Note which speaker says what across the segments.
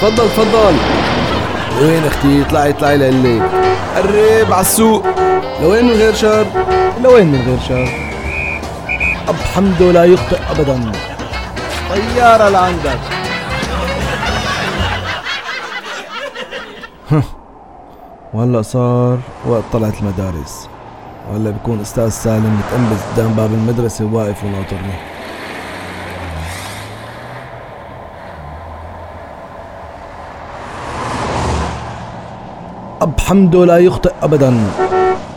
Speaker 1: تفضل تفضل. وين أختي؟ اطلعي اطلعي لقلي قرب على السوق. لوين من غير شر؟
Speaker 2: لوين من غير شر؟ أب حمده لا يخطئ أبدا. طيارة لعندك. وهلأ صار وقت طلعت المدارس. وهلأ بكون أستاذ سالم متأنبز قدام باب المدرسة واقف وناطرني أب حمده لا يخطئ أبدا.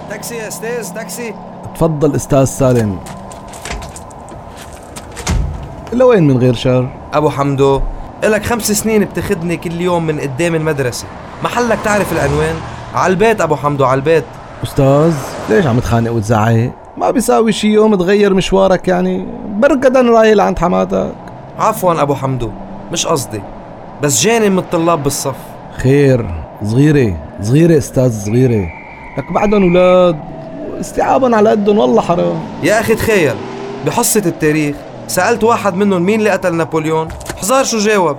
Speaker 3: تاكسي يا أستاذ تاكسي.
Speaker 2: تفضل أستاذ سالم. لوين من غير شر؟
Speaker 3: أبو حمدو إلك خمس سنين بتاخدني كل يوم من قدام المدرسة. محلك تعرف العنوان؟ على البيت أبو حمدو على البيت
Speaker 2: أستاذ ليش عم تخانق وتزعق؟ ما بيساوي شي يوم تغير مشوارك يعني. بركدا رايح لعند حماتك.
Speaker 3: عفوا أبو حمدو مش قصدي. بس جاني من الطلاب بالصف.
Speaker 2: خير صغيرة. صغيرة أستاذ صغيرة. لك بعدهم أولاد استيعابا على قدهم والله حرام.
Speaker 3: يا أخي تخيل بحصة التاريخ سألت واحد منهم مين اللي قتل نابليون؟ حزار شو جاوب؟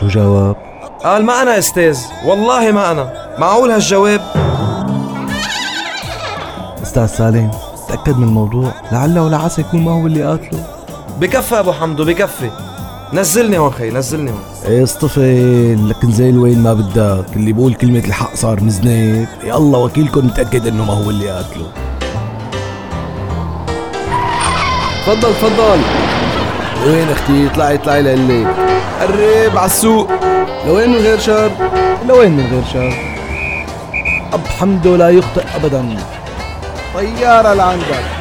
Speaker 2: شو جواب؟
Speaker 3: قال ما أنا أستاذ والله ما أنا. معقول هالجواب؟
Speaker 2: أستاذ سالم تأكد من الموضوع. لعل ولا عسى يكون ما هو اللي قاتله.
Speaker 3: بكفي أبو حمدو بكفي. نزلني هون خي نزلني هون.
Speaker 2: إيه اصطفل لكن زي الوين ما بدك اللي بقول كلمة الحق صار مزنيك يا الله وكيلكم متأكد إنه ما هو اللي قاتله.
Speaker 1: تفضل تفضل. وين أختي؟ اطلعي اطلعي لقلي قرب على السوق. لوين من غير شر؟
Speaker 2: لوين من غير شر؟ أب حمده لا يخطئ أبدا. طيارة لعندك.